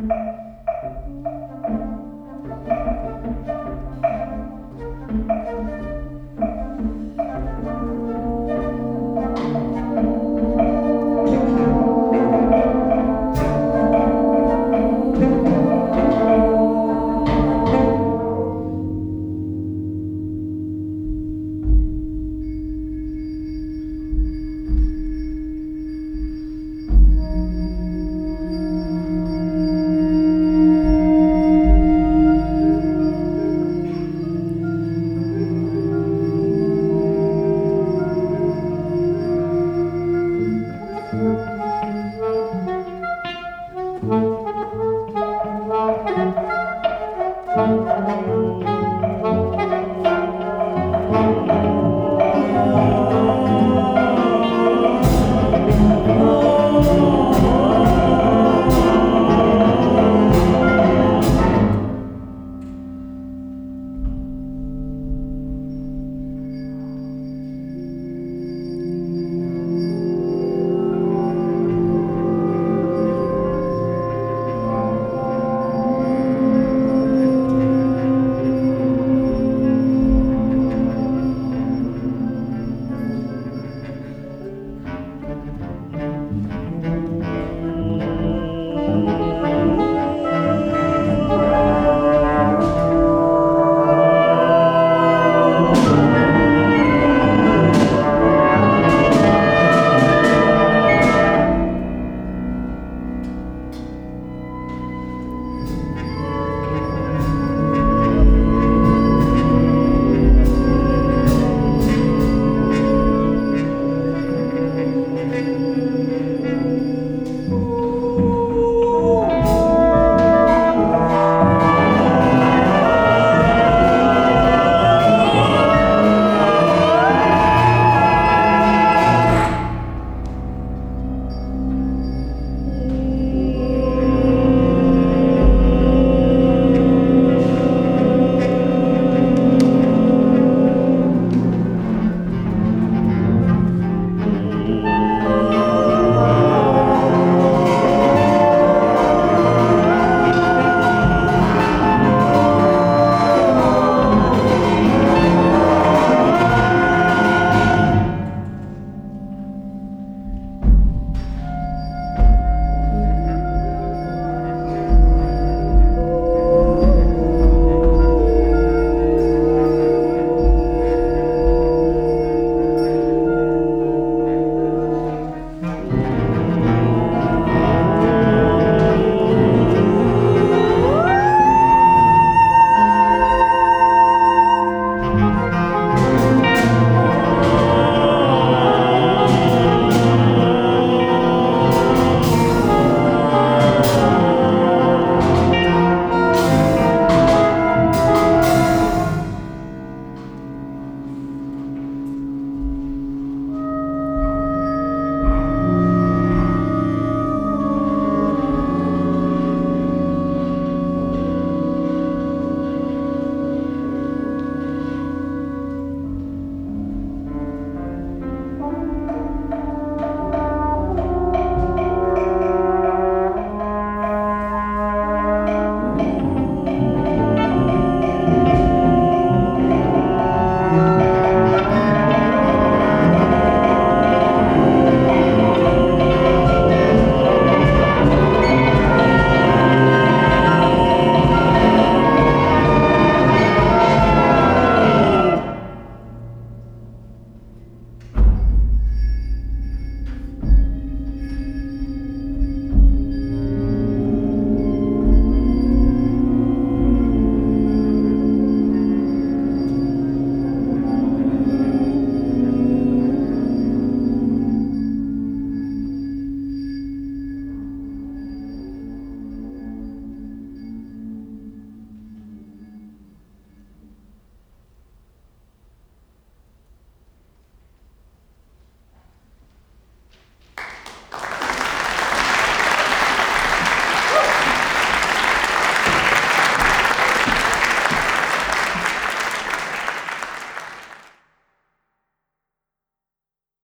Música